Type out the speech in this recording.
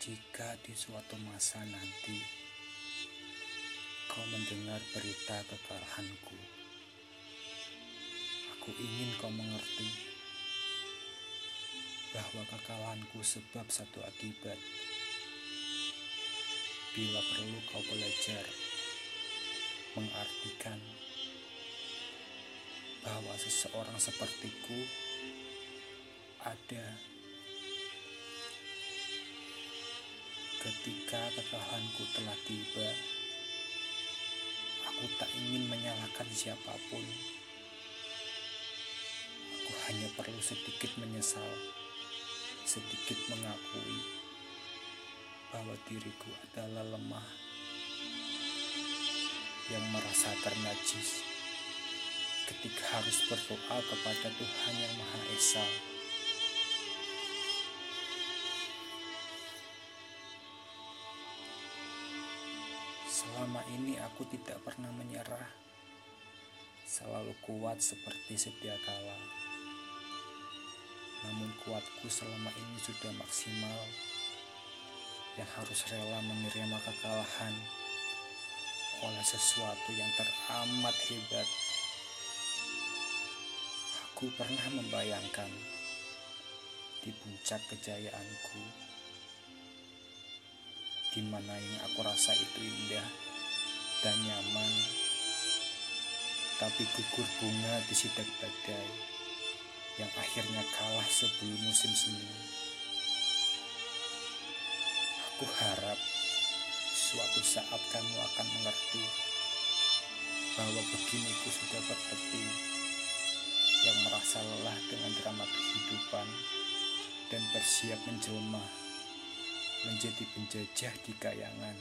Jika di suatu masa nanti kau mendengar berita kekalahanku, aku ingin kau mengerti bahwa kekalahanku sebab satu akibat. Bila perlu kau belajar mengartikan bahwa seseorang sepertiku ada ketika kekalahanku telah tiba. Aku tak ingin menyalahkan siapa pun. Aku hanya perlu sedikit menyesal, sedikit mengakui bahwa diriku adalah lemah yang merasa ternajis ketika harus berdoa kepada Tuhan Yang Maha Esa. Selama ini aku tidak pernah menyerah, selalu kuat seperti sedia kala. Namun kuatku selama ini sudah maksimal, yang harus rela menerima kekalahan oleh sesuatu yang teramat hebat. Aku pernah membayangkan di puncak kejayaanku, di mana yang aku rasa itu indah dan nyaman, tapi gugur bunga di sidak badai yang akhirnya kalah sebelum musim semi. Aku harap suatu saat kamu akan mengerti bahwa beginiku sudah bertepi yang merasa lelah dengan drama kehidupan dan bersiap menjelma menjadi penjajah di kayangan.